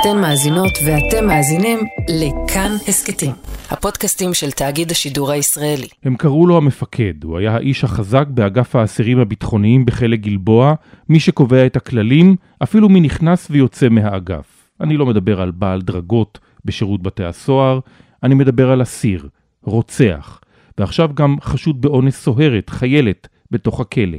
אתן מאזינות ואתם מאזינים לכאן הסכתים, הפודקאסטים של תאגיד השידור הישראלי. הם קראו לו המפקד, הוא היה האיש החזק באגף האסירים הביטחוניים בחלק גלבוע, מי שקובע את הכללים, אפילו מי נכנס ויוצא מהאגף. אני לא מדבר על בעל דרגות בשירות בתי הסוהר, אני מדבר על אסיר, רוצח, ועכשיו גם חשוד באונס סוהרת, חיילת, בתוך הכלא.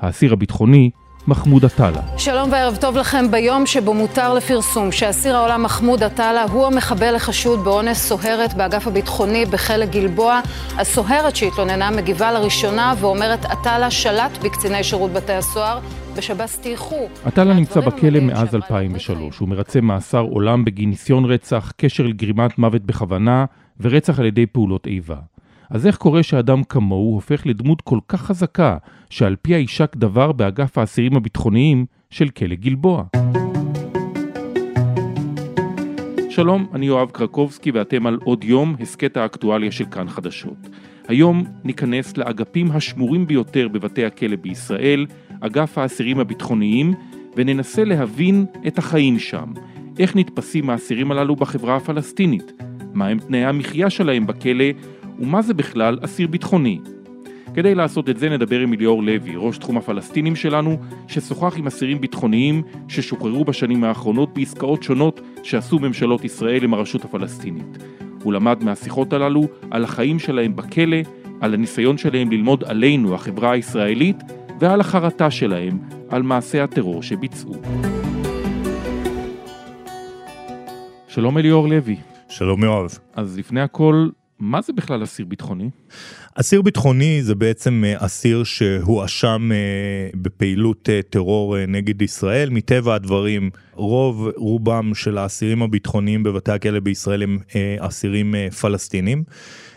האסיר הביטחוני מחמוד עטאללה. שלום וערב טוב לכם ביום שבו מותר לפרסום שאסיר העולם מחמוד עטאללה הוא המחבל החשוד באונס סוהרת באגף הביטחוני בחלק גלבוע. הסוהרת שהתלוננה מגיבה לראשונה ואומרת עטאללה שלט בקציני שירות בתי הסוהר. בשב"ס טייחו. עטאללה נמצא בכלא מאז 2003. הוא מרצה מאסר עולם בגין ניסיון רצח, קשר לגרימת מוות בכוונה ורצח על ידי פעולות איבה. אז איך קורה שאדם כמוהו הופך לדמות כל כך חזקה, שעל פי יישק דבר באגף האסירים הביטחוניים של כלא גלבוע? שלום, אני יואב קרקובסקי ואתם על עוד יום, הסכת האקטואליה של כאן חדשות. היום ניכנס לאגפים השמורים ביותר בבתי הכלא בישראל, אגף האסירים הביטחוניים, וננסה להבין את החיים שם. איך נתפסים האסירים הללו בחברה הפלסטינית? מהם תנאי המחיה שלהם בכלא ומה זה בכלל אסיר ביטחוני. כדי לעשות את זה נדבר עם אליאור לוי, ראש תחום הפלסטינים שלנו, ששוחח עם אסירים ביטחוניים ששוחררו בשנים האחרונות בעסקאות שונות שעשו ממשלות ישראל עם הרשות הפלסטינית. הוא למד מהשיחות הללו על החיים שלהם בכלא, על הניסיון שלהם ללמוד עלינו, החברה הישראלית, ועל החרטה שלהם על מעשי הטרור שביצעו. שלום אליאור לוי. שלום יואב. אז לפני הכל, מה זה בכלל אסיר ביטחוני? אסיר ביטחוני זה בעצם אה, אסיר שהואשם אה, בפעילות אה, טרור נגד ישראל. מטבע הדברים, רוב רובם של האסירים הביטחוניים בבתי הכלא בישראל הם אסירים פלסטינים.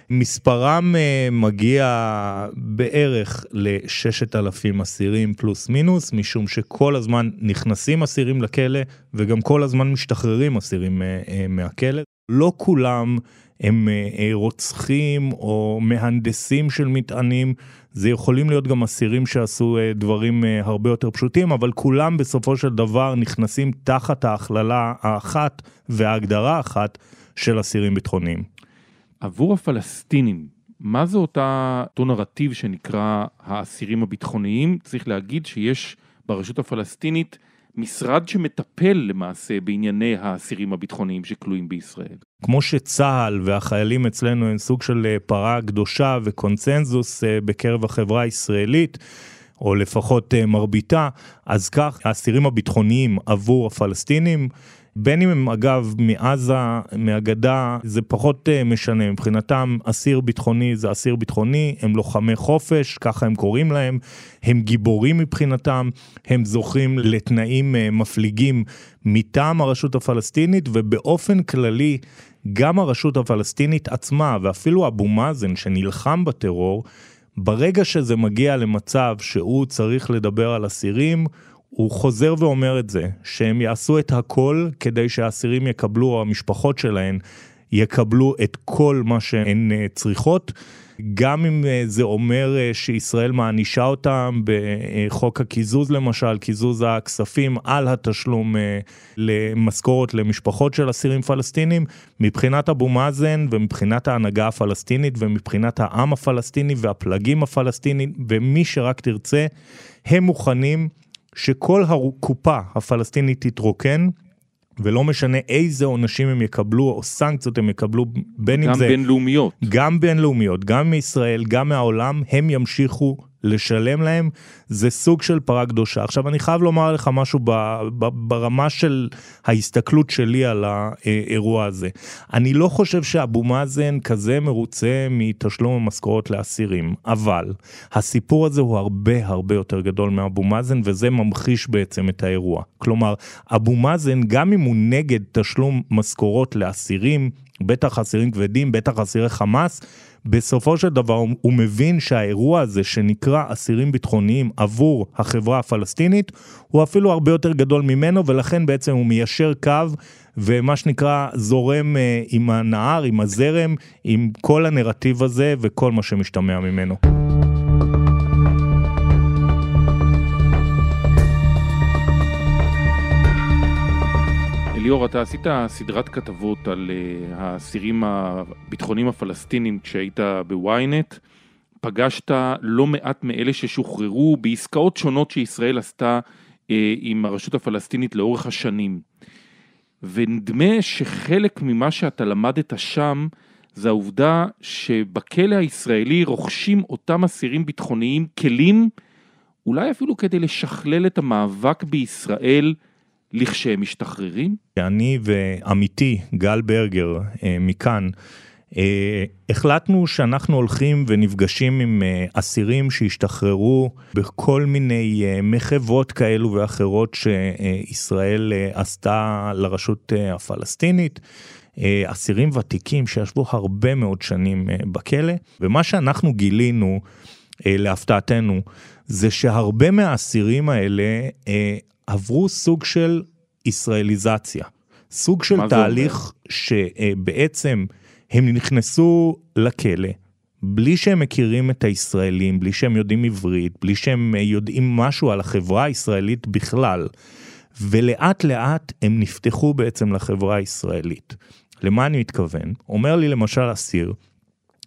מספרם מגיע בערך לששת אלפים אסירים פלוס מינוס, משום שכל הזמן נכנסים אסירים לכלא וגם כל הזמן משתחררים אסירים מהכלא. לא כולם הם אה, אה, רוצחים או מהנדסים של מטענים, זה יכולים להיות גם אסירים שעשו אה, דברים הרבה יותר פשוטים, אבל כולם בסופו של דבר נכנסים תחת ההכללה האחת וההגדרה האחת של אסירים ביטחוניים. עבור הפלסטינים, מה זה אותה, אותו נרטיב שנקרא האסירים הביטחוניים? צריך להגיד שיש ברשות הפלסטינית משרד שמטפל למעשה בענייני האסירים הביטחוניים שכלואים בישראל. כמו שצה"ל והחיילים אצלנו הם סוג של אה, פרה קדושה וקונצנזוס אה, בקרב החברה הישראלית, או לפחות אה, מרביתה, אז כך האסירים הביטחוניים עבור הפלסטינים בין אם הם אגב מעזה, מהגדה, זה פחות uh, משנה, מבחינתם אסיר ביטחוני זה אסיר ביטחוני, הם לוחמי חופש, ככה הם קוראים להם, הם גיבורים מבחינתם, הם זוכים לתנאים uh, מפליגים מטעם הרשות הפלסטינית ובאופן כללי גם הרשות הפלסטינית עצמה ואפילו אבו מאזן שנלחם בטרור, ברגע שזה מגיע למצב שהוא צריך לדבר על אסירים, הוא חוזר ואומר את זה, שהם יעשו את הכל כדי שהאסירים יקבלו, או המשפחות שלהם יקבלו את כל מה שהן אה, צריכות. גם אם אה, זה אומר אה, שישראל מענישה אותם בחוק הקיזוז למשל, קיזוז הכספים על התשלום למשכורת למשפחות של אסירים פלסטינים, מבחינת אבו מאזן ומבחינת ההנהגה הפלסטינית ומבחינת העם הפלסטיני והפלגים הפלסטיניים ומי שרק תרצה, הם מוכנים שכל הקופה הפלסטינית תתרוקן, ולא משנה איזה עונשים הם יקבלו או סנקציות הם יקבלו, בין אם זה... גם בינלאומיות. גם בינלאומיות, גם מישראל, גם מהעולם, הם ימשיכו לשלם להם, זה סוג של פרה קדושה. עכשיו אני חייב לומר לך משהו ב, ב, ברמה של ההסתכלות שלי על האירוע הזה. אני לא חושב שאבו מאזן כזה מרוצה מתשלום המשכורות לאסירים, אבל הסיפור הזה הוא הרבה הרבה יותר גדול מאבו מאזן וזה ממחיש בעצם את האירוע. כלומר, אבו מאזן גם אם הוא נגד תשלום משכורות לאסירים, בטח אסירים כבדים, בטח אסירי חמאס, בסופו של דבר הוא מבין שהאירוע הזה שנקרא אסירים ביטחוניים עבור החברה הפלסטינית הוא אפילו הרבה יותר גדול ממנו ולכן בעצם הוא מיישר קו ומה שנקרא זורם אה, עם הנהר, עם הזרם, עם כל הנרטיב הזה וכל מה שמשתמע ממנו. ליאור, אתה עשית סדרת כתבות על uh, האסירים הביטחוניים הפלסטינים כשהיית בוויינט. פגשת לא מעט מאלה ששוחררו בעסקאות שונות שישראל עשתה uh, עם הרשות הפלסטינית לאורך השנים. ונדמה שחלק ממה שאתה למדת שם זה העובדה שבכלא הישראלי רוכשים אותם אסירים ביטחוניים כלים, אולי אפילו כדי לשכלל את המאבק בישראל לכשהם משתחררים? אני ועמיתי גל ברגר אה, מכאן, אה, החלטנו שאנחנו הולכים ונפגשים עם אה, אסירים שהשתחררו בכל מיני מחוות כאלו ואחרות שישראל עשתה לרשות הפלסטינית. אסירים ותיקים שישבו הרבה מאוד שנים בכלא, ומה שאנחנו גילינו, להפתעתנו, זה שהרבה מהאסירים האלה עברו סוג של ישראליזציה, סוג של תהליך שבעצם הם נכנסו לכלא. בלי שהם מכירים את הישראלים, בלי שהם יודעים עברית, בלי שהם יודעים משהו על החברה הישראלית בכלל, ולאט לאט הם נפתחו בעצם לחברה הישראלית. למה אני מתכוון? אומר לי למשל אסיר,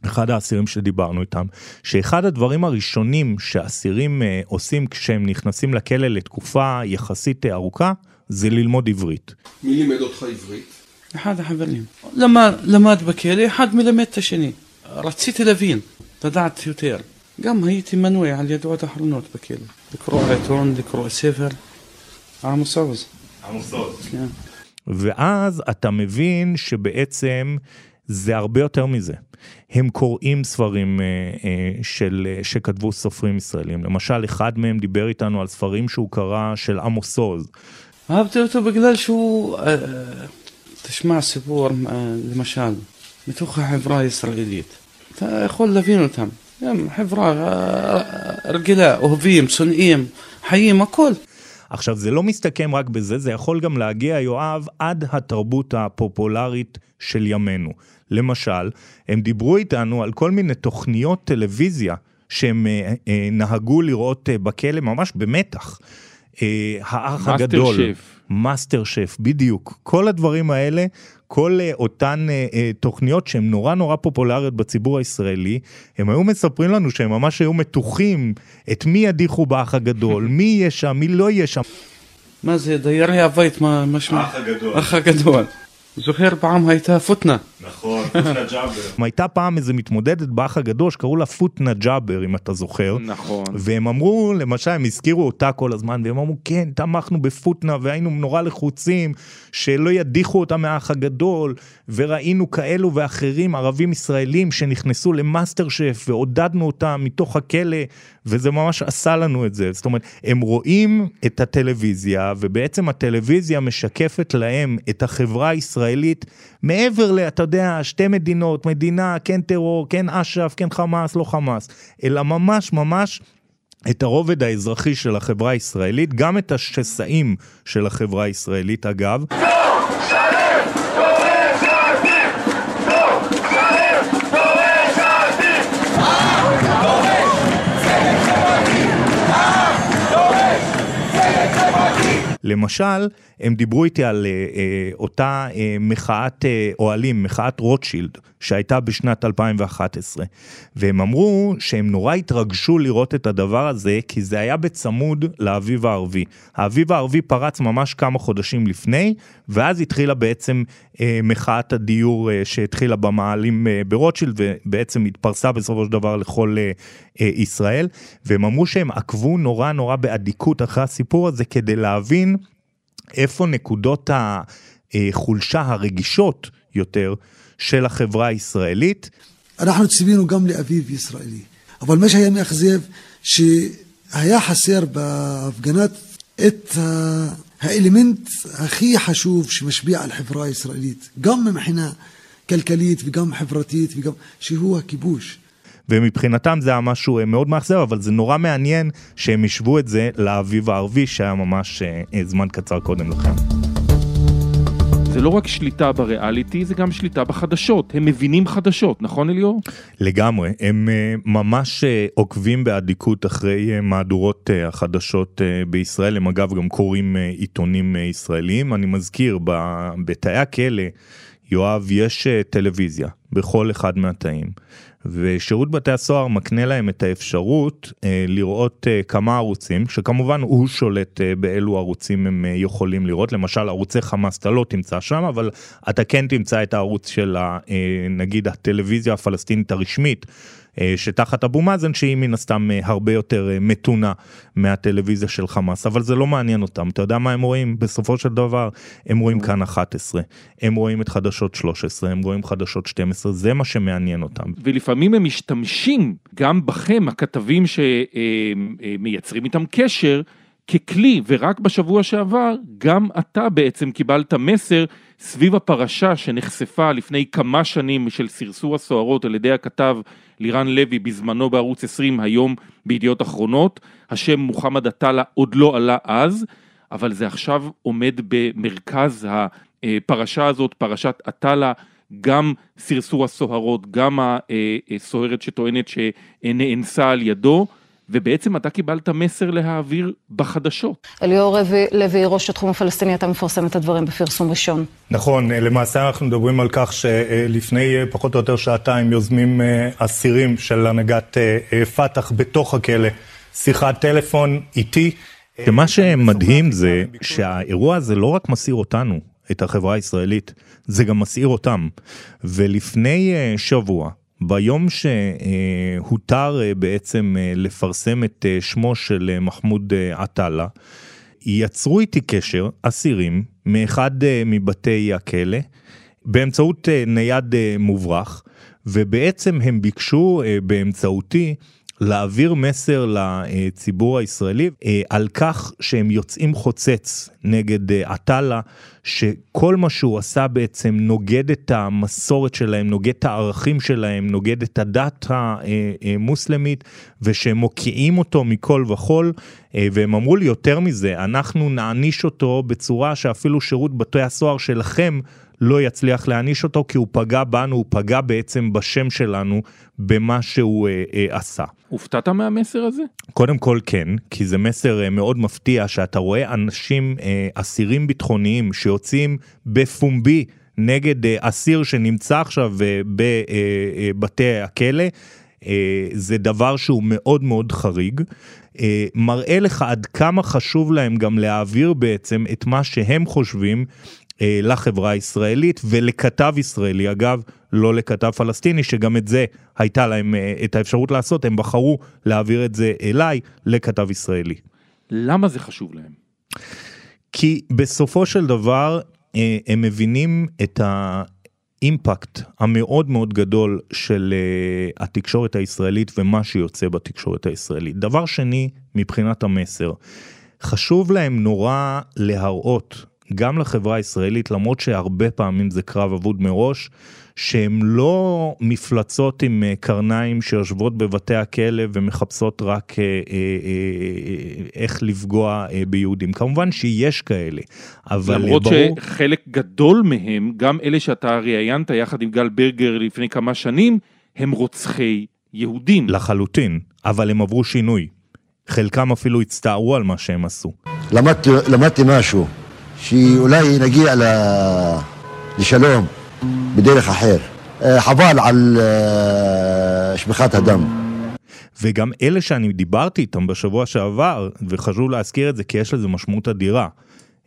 אחד האסירים שדיברנו איתם, שאחד הדברים הראשונים שאסירים אה, עושים כשהם נכנסים לכלא לתקופה יחסית ארוכה, זה ללמוד עברית. מי לימד אותך עברית? אחד החברים. למד, למד בכלא, אחד מלמד את השני. רציתי להבין, לדעת יותר. גם הייתי מנוי על ידועות אחרונות בכלא. לקרוא עיתון, לקרוא ספר. עמוס עוז. עמוס עוז. כן. ואז אתה מבין שבעצם זה הרבה יותר מזה. הם קוראים ספרים אה, אה, של, אה, שכתבו סופרים ישראלים. למשל, אחד מהם דיבר איתנו על ספרים שהוא קרא של עמוס עוז. אהבתי אותו בגלל שהוא, תשמע סיפור, למשל, מתוך החברה הישראלית. אתה יכול להבין אותם. הם חברה רגילה, אוהבים, שונאים, חיים, הכל. עכשיו, זה לא מסתכם רק בזה, זה יכול גם להגיע, יואב, עד התרבות הפופולרית של ימינו. למשל, הם דיברו איתנו על כל מיני תוכניות טלוויזיה שהם אה, אה, נהגו לראות אה, בכלא ממש במתח. אה, האח הגדול. מאסטר שף, בדיוק. כל הדברים האלה, כל אה, אותן אה, אה, תוכניות שהן נורא נורא פופולריות בציבור הישראלי, הם היו מספרים לנו שהם ממש היו מתוחים את מי ידיחו באח הגדול, מי יהיה שם, מי לא יהיה שם. מה זה, דיירי הבית, מה משמע? האח הגדול. האח הגדול. זוכר פעם הייתה פוטנה. נכון, פוטנה ג'אבר. הייתה פעם איזה מתמודדת באח הגדול שקראו לה פוטנה ג'אבר, אם אתה זוכר. נכון. והם אמרו, למשל, הם הזכירו אותה כל הזמן, והם אמרו, כן, תמכנו בפוטנה, והיינו נורא לחוצים, שלא ידיחו אותה מהאח הגדול, וראינו כאלו ואחרים, ערבים ישראלים, שנכנסו למאסטר שף, ועודדנו אותם מתוך הכלא, וזה ממש עשה לנו את זה. זאת אומרת, הם רואים את הטלוויזיה, ובעצם הטלוויזיה משקפת להם את החברה הישראלית מעבר ל, אתה יודע, שתי מדינות, מדינה, כן טרור, כן אש"ף, כן חמאס, לא חמאס, אלא ממש ממש את הרובד האזרחי של החברה הישראלית, גם את השסעים של החברה הישראלית אגב. למשל, הם דיברו איתי על אה, אה, אותה אה, מחאת אוהלים, מחאת רוטשילד, שהייתה בשנת 2011, והם אמרו שהם נורא התרגשו לראות את הדבר הזה, כי זה היה בצמוד לאביב הערבי. האביב הערבי פרץ ממש כמה חודשים לפני, ואז התחילה בעצם מחאת הדיור שהתחילה במאהלים אה, ברוטשילד, ובעצם התפרסה בסופו של דבר לכל ישראל, והם אמרו שהם עקבו נורא נורא באדיקות אחרי הסיפור הזה כדי להבין איפה נקודות החולשה הרגישות יותר של החברה הישראלית. אנחנו ציפינו גם לאביב ישראלי, אבל מה שהיה מאכזב, שהיה חסר בהפגנת את האלמנט הכי חשוב שמשפיע על חברה הישראלית, גם מבחינה כלכלית וגם חברתית, וגם, שהוא הכיבוש. ומבחינתם זה היה משהו אה, מאוד מאכזב, אבל זה נורא מעניין שהם השוו את זה לאביב הערבי שהיה ממש אה, זמן קצר קודם לכן. זה לא רק שליטה בריאליטי, זה גם שליטה בחדשות. הם מבינים חדשות, נכון אליאור? לגמרי, הם אה, ממש אה, עוקבים באדיקות אחרי אה, מהדורות החדשות בישראל, הם אגב גם קוראים עיתונים ישראלים. אני מזכיר, בתאי הכלא, יואב, יש טלוויזיה בכל אחד מהתאים. ושירות בתי הסוהר מקנה להם את האפשרות אה, לראות אה, כמה ערוצים, שכמובן הוא שולט אה, באילו ערוצים הם אה, יכולים לראות, למשל ערוצי חמאס אתה לא תמצא שם, אבל אתה כן תמצא את הערוץ של ה, אה, נגיד הטלוויזיה הפלסטינית הרשמית. אה, שתחת אבו מאזן שהיא מן הסתם אה, הרבה יותר אה, מתונה מהטלוויזיה של חמאס, אבל זה לא מעניין אותם. אתה יודע מה הם רואים? בסופו של דבר הם רואים כאן 11, הם רואים את חדשות 13, הם רואים חדשות 12, זה מה שמעניין אותם. ולפעמים הם משתמשים גם בכם, הכתבים שמייצרים איתם קשר, ככלי, ורק בשבוע שעבר גם אתה בעצם קיבלת מסר סביב הפרשה שנחשפה לפני כמה שנים של סרסור הסוהרות על ידי הכתב לירן לוי בזמנו בערוץ 20, היום בידיעות אחרונות. השם מוחמד עטאללה עוד לא עלה אז, אבל זה עכשיו עומד במרכז הפרשה הזאת, פרשת עטאללה. גם סרסור הסוהרות, גם הסוהרת שטוענת שנאנסה על ידו. ובעצם אתה קיבלת מסר להעביר בחדשות. אליאור לוי, ראש התחום הפלסטיני, אתה מפרסם את הדברים בפרסום ראשון. נכון, למעשה אנחנו מדברים על כך שלפני פחות או יותר שעתיים יוזמים אסירים של הנהגת פת"ח בתוך הכלא שיחת טלפון איתי. ומה שמדהים זה שהאירוע הזה לא רק מסעיר אותנו, את החברה הישראלית, זה גם מסעיר אותם. ולפני שבוע, ביום שהותר אה, בעצם אה, לפרסם את אה, שמו של מחמוד עטאללה, יצרו איתי קשר אסירים מאחד מבתי הכלא באמצעות נייד מוברח, ובעצם הם ביקשו באמצעותי להעביר מסר לציבור הישראלי אה, על כך שהם יוצאים חוצץ נגד אה, עטאללה, שכל מה שהוא עשה בעצם נוגד את המסורת שלהם, נוגד את הערכים שלהם, נוגד את הדת המוסלמית, ושהם מוקיעים אותו מכל וכול, אה, והם אמרו לי יותר מזה, אנחנו נעניש אותו בצורה שאפילו שירות בתי הסוהר שלכם לא יצליח להעניש אותו כי הוא פגע בנו, הוא פגע בעצם בשם שלנו במה שהוא אה, אה, עשה. הופתעת מהמסר הזה? קודם כל כן, כי זה מסר אה, מאוד מפתיע שאתה רואה אנשים, אה, אסירים ביטחוניים שיוצאים בפומבי נגד אה, אסיר שנמצא עכשיו אה, בבתי אה, הכלא. אה, זה דבר שהוא מאוד מאוד חריג, אה, מראה לך עד כמה חשוב להם גם להעביר בעצם את מה שהם חושבים אה, לחברה הישראלית ולכתב ישראלי, אגב, לא לכתב פלסטיני, שגם את זה הייתה להם אה, את האפשרות לעשות, הם בחרו להעביר את זה אליי, לכתב ישראלי. למה זה חשוב להם? כי בסופו של דבר אה, הם מבינים את האימפקט המאוד מאוד גדול של התקשורת הישראלית ומה שיוצא בתקשורת הישראלית. דבר שני, מבחינת המסר, חשוב להם נורא להראות גם לחברה הישראלית, למרות שהרבה פעמים זה קרב אבוד מראש, שהם לא מפלצות עם אה, קרניים שיושבות בבתי הכלא ומחפשות רק אה, אה, איך לפגוע ביהודים. כמובן שיש כאלה, אבל למרות ברור... שחלק גדול מהם, גם אלה שאתה ראיינת יחד עם גל ברגר לפני כמה שנים, הם רוצחי יהודים. לחלוטין, אבל הם עברו שינוי. חלקם אפילו הצטערו על מה שהם עשו. למדתי, למדתי משהו. שאולי נגיע לשלום בדרך אחר. אה, חבל על אה, שפיכת הדם. וגם אלה שאני דיברתי איתם בשבוע שעבר, וחשוב להזכיר את זה כי יש לזה משמעות אדירה,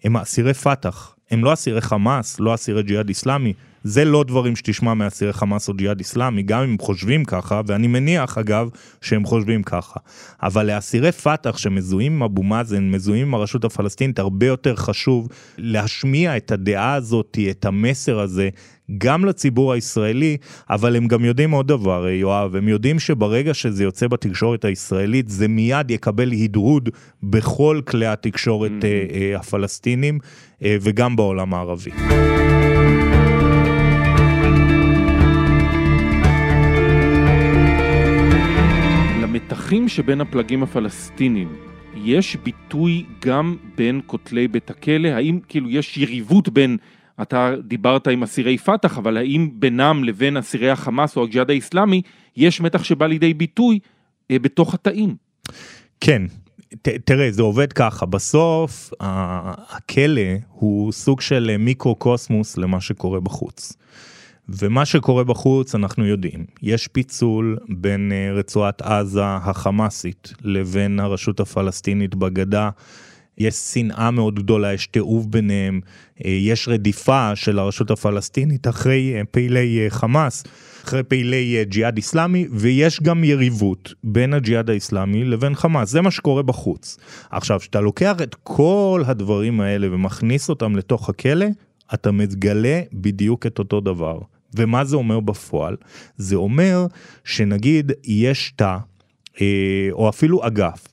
הם אסירי פת"ח, הם לא אסירי חמאס, לא אסירי ג'יהאד איסלאמי, זה לא דברים שתשמע מאסירי חמאס או ג'יהאד איסלאמי, גם אם הם חושבים ככה, ואני מניח אגב שהם חושבים ככה. אבל לאסירי פת"ח שמזוהים עם אבו מאזן, מזוהים עם הרשות הפלסטינית, הרבה יותר חשוב להשמיע את הדעה הזאת, את המסר הזה, גם לציבור הישראלי, אבל הם גם יודעים עוד דבר, יואב, הם יודעים שברגע שזה יוצא בתקשורת הישראלית, זה מיד יקבל הדהוד בכל כלי התקשורת mm-hmm. הפלסטינים וגם בעולם הערבי. במתחים שבין הפלגים הפלסטינים יש ביטוי גם בין כותלי בית הכלא? האם כאילו יש יריבות בין אתה דיברת עם אסירי פת"ח, אבל האם בינם לבין אסירי החמאס או הג'יהאד האיסלאמי יש מתח שבא לידי ביטוי אה, בתוך התאים? כן, ת, תראה, זה עובד ככה, בסוף הכלא הוא סוג של מיקרו-קוסמוס למה שקורה בחוץ. ומה שקורה בחוץ אנחנו יודעים, יש פיצול בין אה, רצועת עזה החמאסית לבין הרשות הפלסטינית בגדה. יש שנאה מאוד גדולה, יש תיעוב ביניהם, אה, יש רדיפה של הרשות הפלסטינית אחרי אה, פעילי חמאס, אחרי פעילי ג'יהאד איסלאמי, ויש גם יריבות בין הג'יהאד האיסלאמי לבין חמאס, זה מה שקורה בחוץ. עכשיו, כשאתה לוקח את כל הדברים האלה ומכניס אותם לתוך הכלא, אתה מגלה בדיוק את אותו דבר. ומה זה אומר בפועל? זה אומר שנגיד יש תא, אה, או אפילו אגף,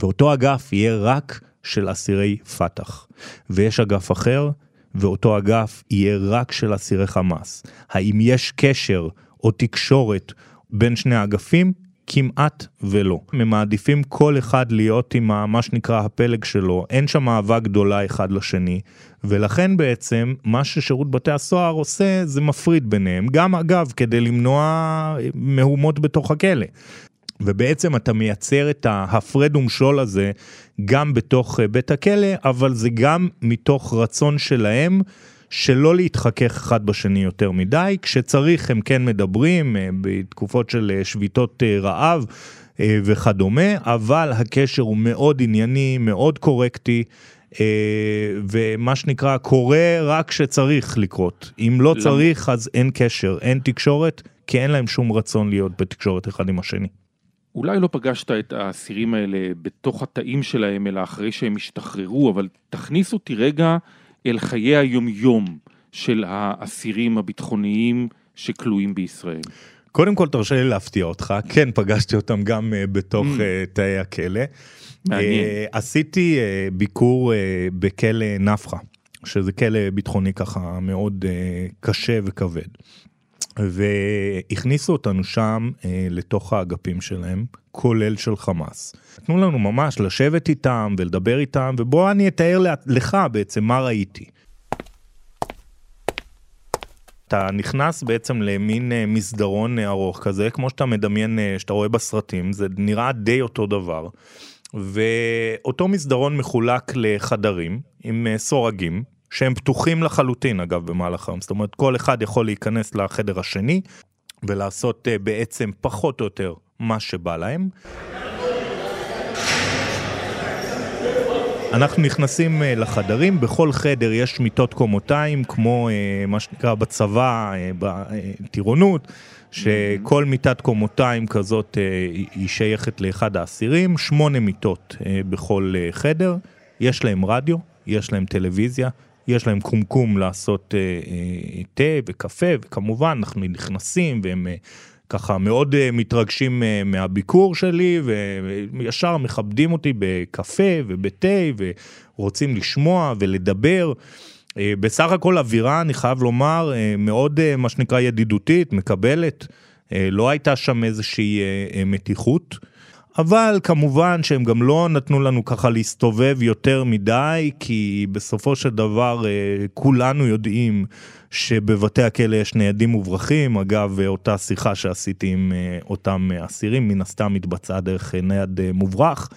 ואותו אגף יהיה רק של אסירי פת"ח, ויש אגף אחר, ואותו אגף יהיה רק של אסירי חמאס. האם יש קשר או תקשורת בין שני האגפים? כמעט ולא. הם מעדיפים כל אחד להיות עם מה שנקרא הפלג שלו, אין שם אהבה גדולה אחד לשני, ולכן בעצם מה ששירות בתי הסוהר עושה זה מפריד ביניהם, גם אגב כדי למנוע מהומות בתוך הכלא. ובעצם אתה מייצר את ההפרד ומשול הזה גם בתוך בית הכלא, אבל זה גם מתוך רצון שלהם שלא להתחכך אחד בשני יותר מדי, כשצריך הם כן מדברים אה, בתקופות של אה, שביתות אה, רעב וכדומה, אבל הקשר הוא מאוד ענייני, מאוד קורקטי. ומה שנקרא קורה רק כשצריך לקרות. אם לא צריך אז אין קשר, אין תקשורת, כי אין להם שום רצון להיות בתקשורת אחד עם השני. אולי לא פגשת את האסירים האלה בתוך התאים שלהם, אלא אחרי שהם השתחררו, אבל תכניס אותי רגע אל חיי היומיום של האסירים הביטחוניים שכלואים בישראל? קודם כל תרשה לי להפתיע אותך, כן פגשתי אותם גם uh, בתוך mm. uh, תאי הכלא. מעניין. Uh, עשיתי uh, ביקור uh, בכלא נפחא, שזה כלא ביטחוני ככה מאוד uh, קשה וכבד. והכניסו אותנו שם אה, לתוך האגפים שלהם, כולל של חמאס. נתנו לנו ממש לשבת איתם ולדבר איתם, ובוא אני אתאר לך בעצם מה ראיתי. אתה נכנס בעצם למין אה, מסדרון ארוך כזה, כמו שאתה מדמיין, אה, שאתה רואה בסרטים, זה נראה די אותו דבר. ואותו מסדרון מחולק לחדרים עם אה, סורגים, שהם פתוחים לחלוטין אגב במהלך היום, זאת אומרת כל אחד יכול להיכנס לחדר השני ולעשות uh, בעצם פחות או יותר מה שבא להם. אנחנו נכנסים uh, לחדרים, בכל חדר יש מיטות קומותיים, כמו uh, מה שנקרא בצבא, בטירונות, שכל מיטת קומותיים כזאת היא שייכת לאחד האסירים, שמונה מיטות בכל חדר, יש להם רדיו, יש להם טלוויזיה, יש להם קומקום לעשות אה, אה, תה וקפה, וכמובן אנחנו נכנסים והם אה, ככה מאוד מתרגשים מהביקור שלי, וישר מכבדים אותי בקפה ובתה, ורוצים לשמוע ולדבר. בסך הכל אווירה, אני חייב לומר, מאוד מה שנקרא ידידותית, מקבלת. לא הייתה שם איזושהי מתיחות. אבל כמובן שהם גם לא נתנו לנו ככה להסתובב יותר מדי, כי בסופו של דבר אה, כולנו יודעים שבבתי הכלא יש ניידים מוברחים. אגב, אותה שיחה שעשיתי עם אה, אותם אסירים, מן הסתם מתבצעה דרך אה, נייד מוברח.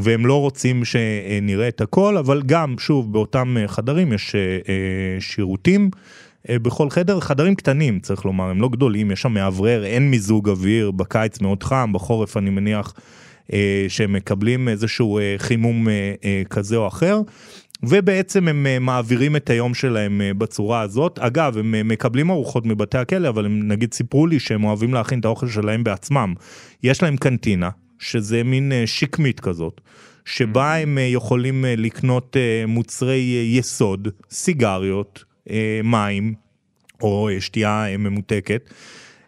והם לא רוצים שנראה את הכל, אבל גם, שוב, באותם חדרים יש שירותים. אה, בכל חדר, חדרים קטנים צריך לומר, הם לא גדולים, יש שם מאוורר, אין מיזוג אוויר, בקיץ מאוד חם, בחורף אני מניח אה, שהם מקבלים איזשהו אה, חימום כזה או אחר. ובעצם הם מעבירים את היום שלהם בצורה הזאת. אגב, הם מקבלים ארוחות מבתי הכלא, אבל הם נגיד סיפרו לי שהם אוהבים להכין את האוכל שלהם בעצמם. יש להם קנטינה, שזה מין שקמית כזאת, שבה הם יכולים לקנות מוצרי יסוד, סיגריות, מים או שתייה אה, ממותקת.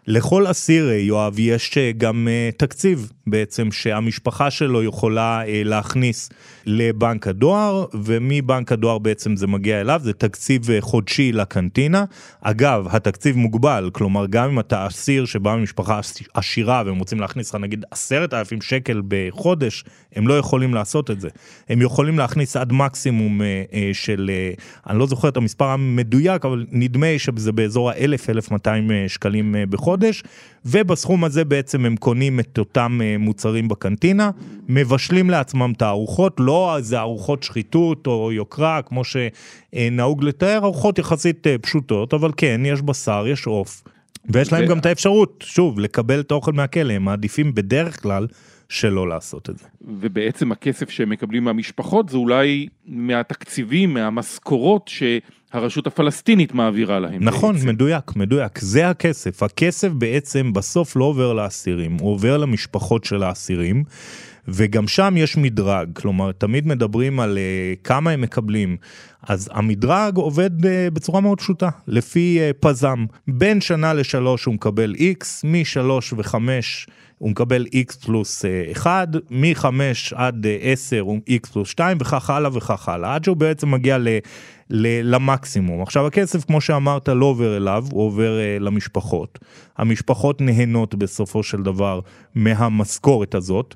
לכל אסיר, יואב, יש גם תקציב בעצם שהמשפחה שלו יכולה להכניס לבנק הדואר, ומבנק הדואר בעצם זה מגיע אליו, זה תקציב חודשי לקנטינה. אגב, התקציב מוגבל, כלומר גם אם אתה אסיר שבא ממשפחה עשירה והם רוצים להכניס לך נגיד עשרת אלפים שקל בחודש, הם לא יכולים לעשות את זה. הם יכולים להכניס עד מקסימום של, אני לא זוכר את המספר המדויק, אבל נדמה שזה באזור ה-1000-1200 שקלים בחודש, ובסכום הזה בעצם הם קונים את אותם מוצרים בקנטינה, מבשלים לעצמם את הארוחות, לא איזה ארוחות שחיתות או יוקרה כמו שנהוג לתאר, ארוחות יחסית פשוטות, אבל כן, יש בשר, יש עוף. ויש להם ו... גם את האפשרות, שוב, לקבל את האוכל מהכלא, הם מעדיפים בדרך כלל שלא לעשות את זה. ובעצם הכסף שהם מקבלים מהמשפחות זה אולי מהתקציבים, מהמשכורות שהרשות הפלסטינית מעבירה להם. נכון, בעצם. מדויק, מדויק, זה הכסף. הכסף בעצם בסוף לא עובר לאסירים, הוא עובר למשפחות של האסירים. וגם שם יש מדרג, כלומר תמיד מדברים על uh, כמה הם מקבלים, אז המדרג עובד uh, בצורה מאוד פשוטה, לפי uh, פזם, בין שנה לשלוש הוא מקבל X, משלוש וחמש הוא מקבל X פלוס 1, מ-5 עד 10 הוא X פלוס 2 וכך הלאה וכך הלאה, עד שהוא בעצם מגיע ל... למקסימום. עכשיו הכסף כמו שאמרת לא עובר אליו, הוא עובר uh, למשפחות. המשפחות נהנות בסופו של דבר מהמשכורת הזאת.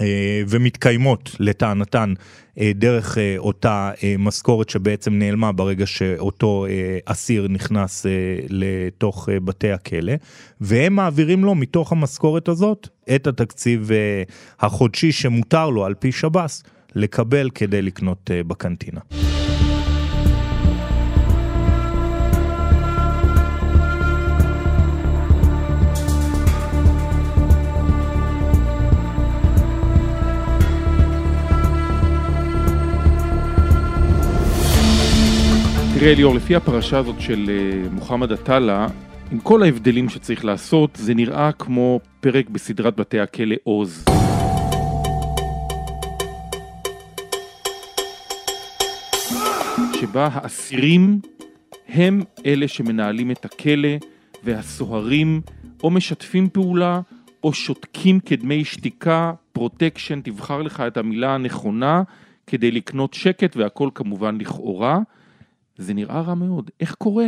אה, ומתקיימות לטענתן אה, דרך אה, אותה משכורת שבעצם נעלמה ברגע שאותו אסיר נכנס לתוך בתי הכלא, והם מעבירים לו מתוך המשכורת הזאת את התקציב החודשי שמותר לו על פי שב"ס לקבל כדי לקנות בקנטינה. תראה ליאור, לפי הפרשה הזאת של אה, מוחמד עטאללה, עם כל ההבדלים שצריך לעשות, זה נראה כמו פרק בסדרת בתי הכלא עוז. שבה האסירים הם אלה שמנהלים את הכלא, והסוהרים או משתפים פעולה או שותקים כדמי שתיקה, פרוטקשן, תבחר לך את המילה הנכונה כדי לקנות שקט והכל כמובן לכאורה. זה נראה רע מאוד. איך קורה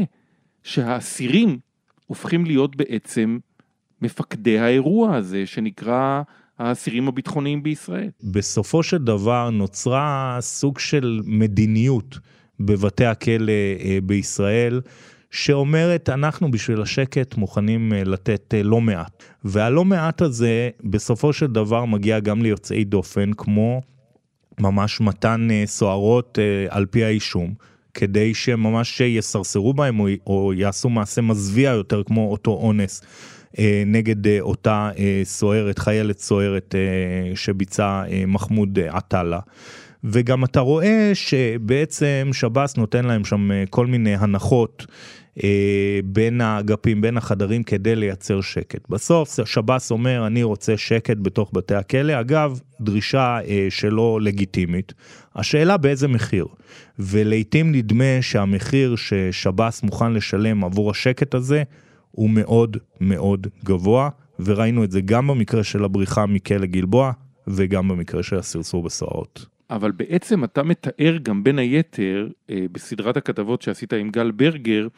שהאסירים הופכים להיות בעצם מפקדי האירוע הזה שנקרא האסירים הביטחוניים בישראל? בסופו של דבר נוצרה סוג של מדיניות בבתי הכלא אה, בישראל. שאומרת אנחנו בשביל השקט מוכנים אה, לתת אה, לא מעט. והלא מעט הזה בסופו של דבר מגיע גם ליוצאי דופן כמו ממש מתן סוהרות על פי האישום. כדי שממש יסרסרו בהם או, או יעשו מעשה מזוויע יותר כמו אותו אונס אה, נגד אה, אותה אה, סוהרת, חיילת סוהרת אה, שביצע אה, מחמוד אה, עטאללה. וגם אתה רואה שבעצם שב"ס נותן להם שם אה, כל מיני הנחות. אה, בין האגפים, בין החדרים, כדי לייצר שקט. בסוף שב"ס אומר, אני רוצה שקט בתוך בתי הכלא. אגב, דרישה אה, שלא לגיטימית. השאלה באיזה מחיר. ולעיתים נדמה שהמחיר ששב"ס מוכן לשלם עבור השקט הזה, הוא מאוד מאוד גבוה, וראינו את זה גם במקרה של הבריחה מכלא גלבוע, וגם במקרה של הסרסור בסוהרות. אבל בעצם אתה מתאר גם בין היתר, אה, בסדרת הכתבות שעשית עם גל ברגר,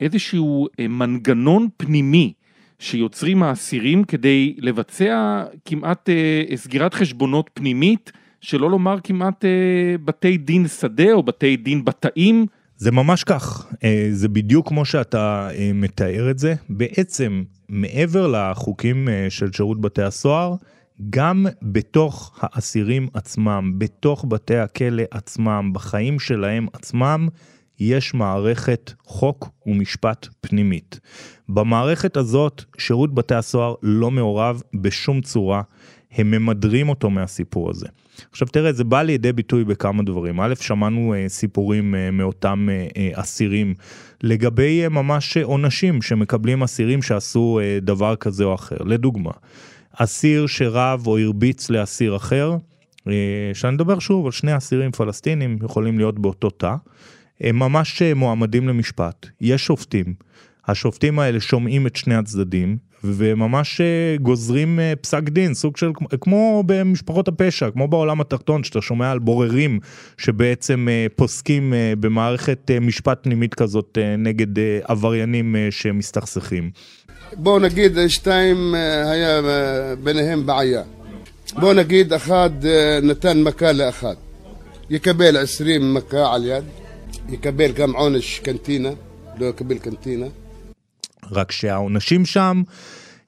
איזשהו אה, מנגנון פנימי שיוצרים האסירים כדי לבצע כמעט אה, סגירת חשבונות פנימית, שלא לומר כמעט בתי דין שדה או בתי דין בתאים. זה ממש כך, זה בדיוק כמו שאתה מתאר את זה. בעצם, מעבר לחוקים של שירות בתי הסוהר, גם בתוך האסירים עצמם, בתוך בתי הכלא עצמם, בחיים שלהם עצמם, יש מערכת חוק ומשפט פנימית. במערכת הזאת שירות בתי הסוהר לא מעורב בשום צורה, הם ממדרים אותו מהסיפור הזה. עכשיו תראה, זה בא לידי ביטוי בכמה דברים. א', שמענו uh, סיפורים uh, מאותם uh, uh, אסירים לגבי uh, ממש עונשים שמקבלים אסירים שעשו uh, דבר כזה או אחר. לדוגמה, אסיר שרב או הרביץ לאסיר אחר, uh, שאני מדבר שוב על שני אסירים פלסטינים, יכולים להיות באותו תא. הם ממש אה, מועמדים למשפט, יש שופטים. השופטים האלה שומעים את שני הצדדים וממש אה, גוזרים אה, פסק דין, סוג של כמו במשפחות הפשע, כמו בעולם התחתון, שאתה שומע על בוררים שבעצם אה, פוסקים במערכת משפט פנימית כזאת נגד עבריינים שמסתכסכים. בואו נגיד שתיים היה ביניהם בעיה. בואו נגיד אחד נתן מכה לאחד. יקבל עשרים מכה על יד, יקבל גם עונש קנטינה, לא יקבל קנטינה. רק שהעונשים שם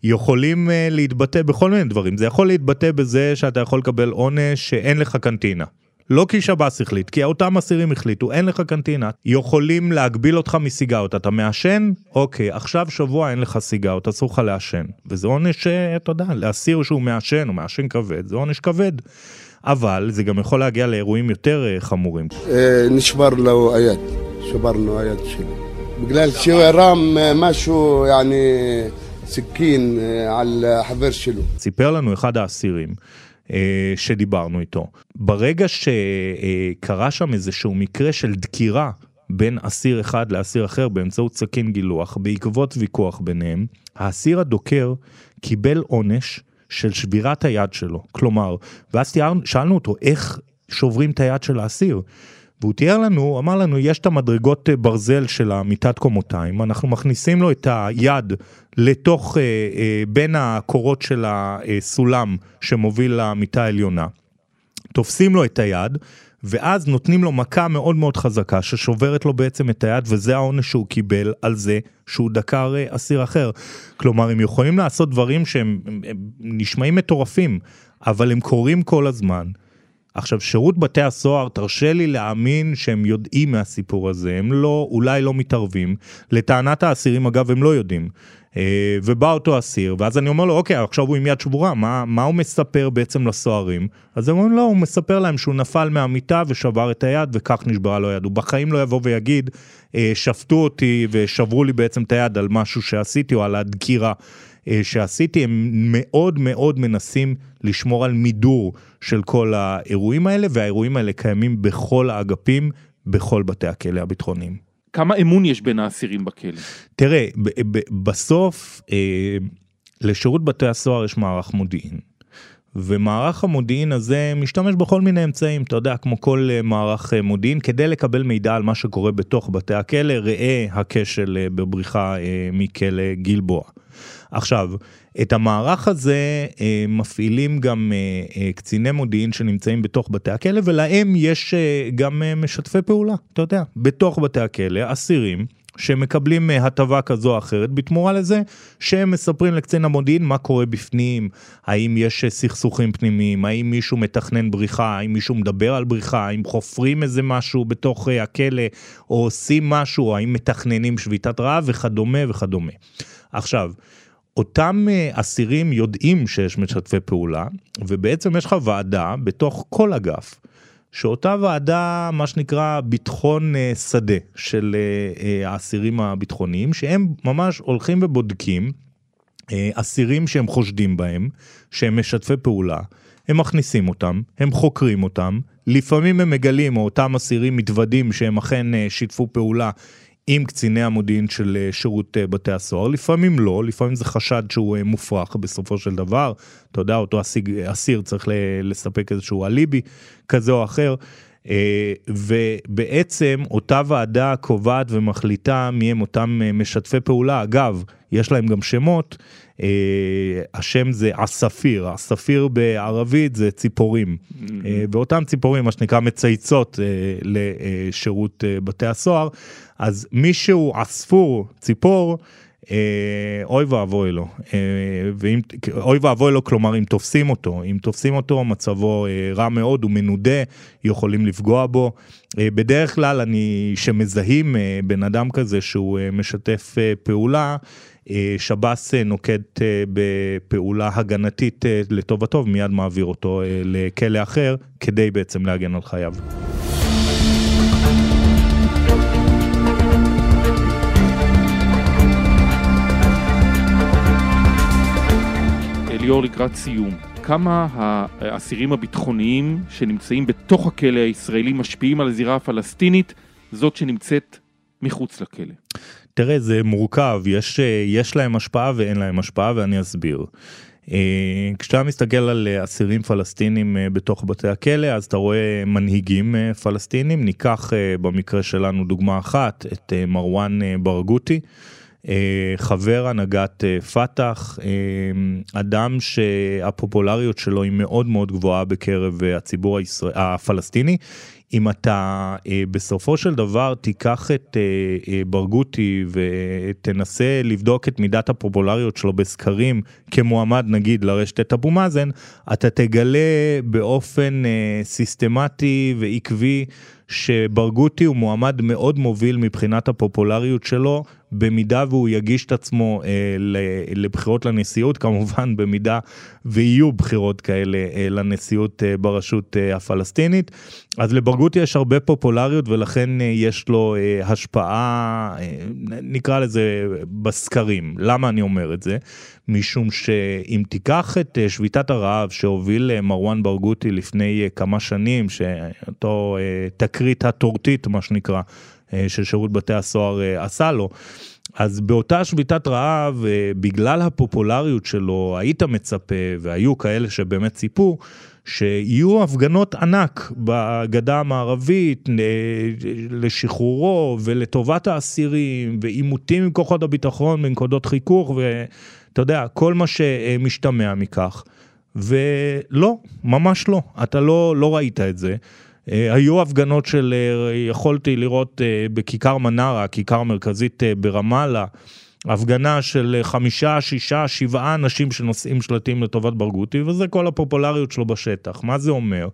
יכולים uh, להתבטא בכל מיני דברים. זה יכול להתבטא בזה שאתה יכול לקבל עונש שאין לך קנטינה. לא כי שב"ס החליט, כי אותם אסירים החליטו, אין לך קנטינה. יכולים להגביל אותך מסיגרות. אתה מעשן? אוקיי, עכשיו שבוע אין לך סיגרות, אסור לך לעשן. וזה עונש, אה, אתה יודע, לאסיר שהוא מעשן או מעשן כבד, זה עונש כבד. אבל זה גם יכול להגיע לאירועים יותר uh, חמורים. נשבר לו היד, שברנו היד שלו. בגלל שהוא הרם משהו, יעני, סכין על החבר שלו. סיפר לנו אחד האסירים. שדיברנו איתו. ברגע שקרה שם איזשהו מקרה של דקירה בין אסיר אחד לאסיר אחר באמצעות סכין גילוח, בעקבות ויכוח ביניהם, האסיר הדוקר קיבל עונש של שבירת היד שלו. כלומר, ואז שאלנו אותו איך שוברים את היד של האסיר. והוא תיאר לנו, אמר לנו, יש את המדרגות אה, ברזל של המיטת קומותיים, אנחנו מכניסים לו את היד לתוך, אה, אה, בין הקורות של הסולם שמוביל למיטה העליונה. תופסים לו את היד, ואז נותנים לו מכה מאוד מאוד חזקה ששוברת לו בעצם את היד וזה העונש שהוא קיבל על זה שהוא דקר אסיר אחר. כלומר הם יכולים לעשות דברים שהם נשמעים מטורפים אבל הם קורים כל הזמן. עכשיו, שירות בתי הסוהר, תרשה לי להאמין שהם יודעים מהסיפור הזה, הם לא, אולי לא מתערבים. לטענת האסירים, אגב, הם לא יודעים. אה, ובא אותו אסיר, ואז אני אומר לו, אוקיי, עכשיו הוא עם יד שבורה, מה, מה הוא מספר בעצם לסוהרים? אז הם אומרים, לא, הוא מספר להם שהוא נפל מהמיטה ושבר את היד, וכך נשברה לו היד. הוא בחיים לא יבוא ויגיד, אה, שפטו אותי ושברו לי בעצם את היד על משהו שעשיתי, או על הדקירה. אה, שעשיתי, הם מאוד מאוד מנסים לשמור על מידור של כל האירועים האלה, והאירועים האלה קיימים בכל האגפים, בכל בתי הכלא הביטחוניים. כמה אמון יש בין האסירים בכלא? תראה, בסוף אה, לשירות בתי הסוהר יש מערך מודיעין. ומערך המודיעין הזה משתמש בכל מיני אמצעים, אתה יודע, כמו כל אה, מערך אה, מודיעין, כדי לקבל מידע על מה שקורה בתוך בתי הכלא, ראה הכשל אה, בבריחה מכלא גלבוע. עכשיו, את המערך הזה מפעילים גם קציני מודיעין שנמצאים בתוך בתי הכלא, ולהם יש גם משתפי פעולה, אתה יודע, בתוך בתי הכלא, אסירים. שמקבלים אה, הטבה כזו או אחרת בתמורה לזה שהם מספרים לקצין המודיעין מה קורה בפנים, האם יש אה, סכסוכים פנימיים, האם מישהו מתכנן בריחה, האם מישהו מדבר על בריחה, האם חופרים איזה משהו בתוך אה, הכלא או עושים משהו, האם מתכננים שביתת רעב וכדומה וכדומה. עכשיו, אותם אסירים יודעים שיש משתפי פעולה, ובעצם יש לך ועדה בתוך כל אגף, שאותה ועדה, מה שנקרא ביטחון אה, שדה של אה, האסירים הביטחוניים, שהם ממש הולכים ובודקים אסירים שהם חושדים בהם, שהם משתפי פעולה, הם מכניסים אותם, הם חוקרים אותם, לפעמים הם מגלים, או אותם אסירים מתוודים שהם אכן שיתפו פעולה עם קציני המודיעין של אה, שירות אה, בתי הסוהר, לפעמים לא, לפעמים זה חשד שהוא אה, מופרך בסופו של דבר, אתה יודע, אותו אסיג, אסיר צריך לספק איזשהו אליבי כזה או אחר, ובעצם אותה ועדה קובעת ומחליטה מי הם אותם משתפי פעולה, אגב, יש להם גם שמות, השם זה עספיר, עספיר בערבית זה ציפורים, mm-hmm. ואותם ציפורים מה שנקרא מצייצות לשירות בתי הסוהר. אז מישהו עספור, ציפור, אה, אוי ואבוי לו, אה, ואם, אוי ואבוי לו, כלומר אם תופסים אותו, אם תופסים אותו מצבו אה, רע מאוד, הוא מנודה, יכולים לפגוע בו. בדרך כלל אני, שמזהים בן אדם כזה שהוא משתף פעולה, שב"ס נוקט בפעולה הגנתית לטובתו ומיד מעביר אותו לכלא אחר כדי בעצם להגן על חייו. ליאור לקראת סיום, כמה האסירים הביטחוניים שנמצאים בתוך הכלא הישראלי משפיעים על הזירה הפלסטינית, זאת שנמצאת מחוץ לכלא? תראה, זה מורכב, יש, יש להם השפעה ואין להם השפעה ואני אסביר. אה, כשאתה מסתכל על אסירים פלסטינים אה, בתוך בתי הכלא אז אתה רואה מנהיגים אה, פלסטינים ניקח במקרה שלנו דוגמה אחת את מרואן ברגותי חבר הנהגת פת"ח אדם שהפופולריות שלו היא מאוד מאוד גבוהה בקרב הציבור הישראל, הפלסטיני. אם אתה אה, בסופו של דבר תיקח את אה, אה, ברגותי ותנסה לבדוק את מידת הפופולריות שלו בסקרים כמועמד נגיד לרשת את אבו מאזן, אתה תגלה באופן אה, סיסטמטי ועקבי שברגותי הוא מועמד מאוד מוביל מבחינת הפופולריות שלו במידה והוא יגיש את עצמו אה, לבחירות לנשיאות, כמובן במידה ויהיו בחירות כאלה אה, לנשיאות אה, ברשות אה, הפלסטינית. אז לברגותי יש הרבה פופולריות ולכן אה, יש לו אה, השפעה, אה, נקרא לזה בסקרים. למה אני אומר את זה? משום שאם תיקח את אה, שביתת הרעב שהוביל אה, מרואן ברגותי לפני אה, כמה שנים, שאותו אה, תקרית הטורטית מה שנקרא, אה, של שירות בתי הסוהר אה, עשה לו. אז באותה שביתת רעב, אה, בגלל הפופולריות שלו, היית מצפה, והיו כאלה שבאמת ציפו, שיהיו הפגנות ענק בגדה המערבית לשחרורו ולטובת האסירים ועימותים עם כוחות הביטחון בנקודות חיכוך ואתה יודע, כל מה שמשתמע מכך. ולא, ממש לא, אתה לא, לא ראית את זה. אה, היו הפגנות של, אה, יכולתי לראות אה, בכיכר מנרה, כיכר מרכזית ברמאללה, הפגנה של חמישה, שישה, שבעה אנשים שנושאים שלטים לטובת ברגותי, וזה כל הפופולריות שלו בשטח. מה זה אומר?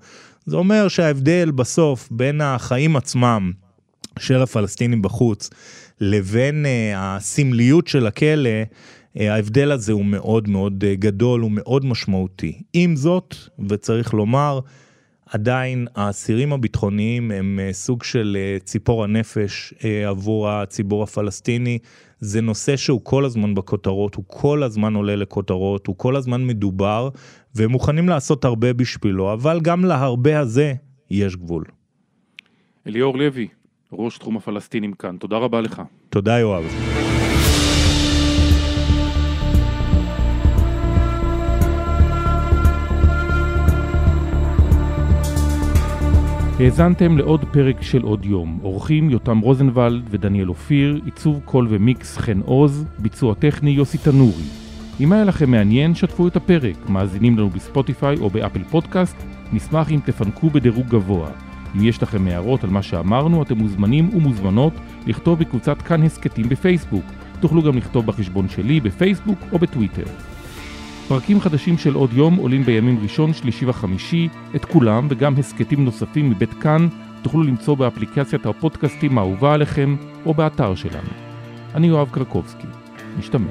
זה אומר שההבדל בסוף בין החיים עצמם של הפלסטינים בחוץ לבין הסמליות של הכלא, ההבדל הזה הוא מאוד מאוד גדול, הוא מאוד משמעותי. עם זאת, וצריך לומר, עדיין האסירים הביטחוניים הם אה, סוג של אה, ציפור הנפש אה, עבור הציבור הפלסטיני. זה נושא שהוא כל הזמן בכותרות, הוא כל הזמן עולה לכותרות, הוא כל הזמן מדובר, והם מוכנים לעשות הרבה בשבילו, אבל גם להרבה הזה יש גבול. אליאור לוי, ראש תחום הפלסטינים כאן, תודה רבה לך. תודה יואב. האזנתם לעוד פרק של עוד יום. אורחים יותם רוזנבלד ודניאל אופיר, עיצוב קול ומיקס חן עוז, ביצוע טכני יוסי תנורי. אם היה לכם מעניין, שתפו את הפרק. מאזינים לנו בספוטיפיי או באפל פודקאסט, נשמח אם תפנקו בדירוג גבוה. אם יש לכם הערות על מה שאמרנו, אתם מוזמנים ומוזמנות לכתוב בקבוצת כאן הסכתים בפייסבוק. תוכלו גם לכתוב בחשבון שלי בפייסבוק או בטוויטר. פרקים חדשים של עוד יום עולים בימים ראשון, שלישי וחמישי, את כולם וגם הסכתים נוספים מבית כאן תוכלו למצוא באפליקציית הפודקאסטים האהובה עליכם או באתר שלנו. אני יואב קרקובסקי, משתמע.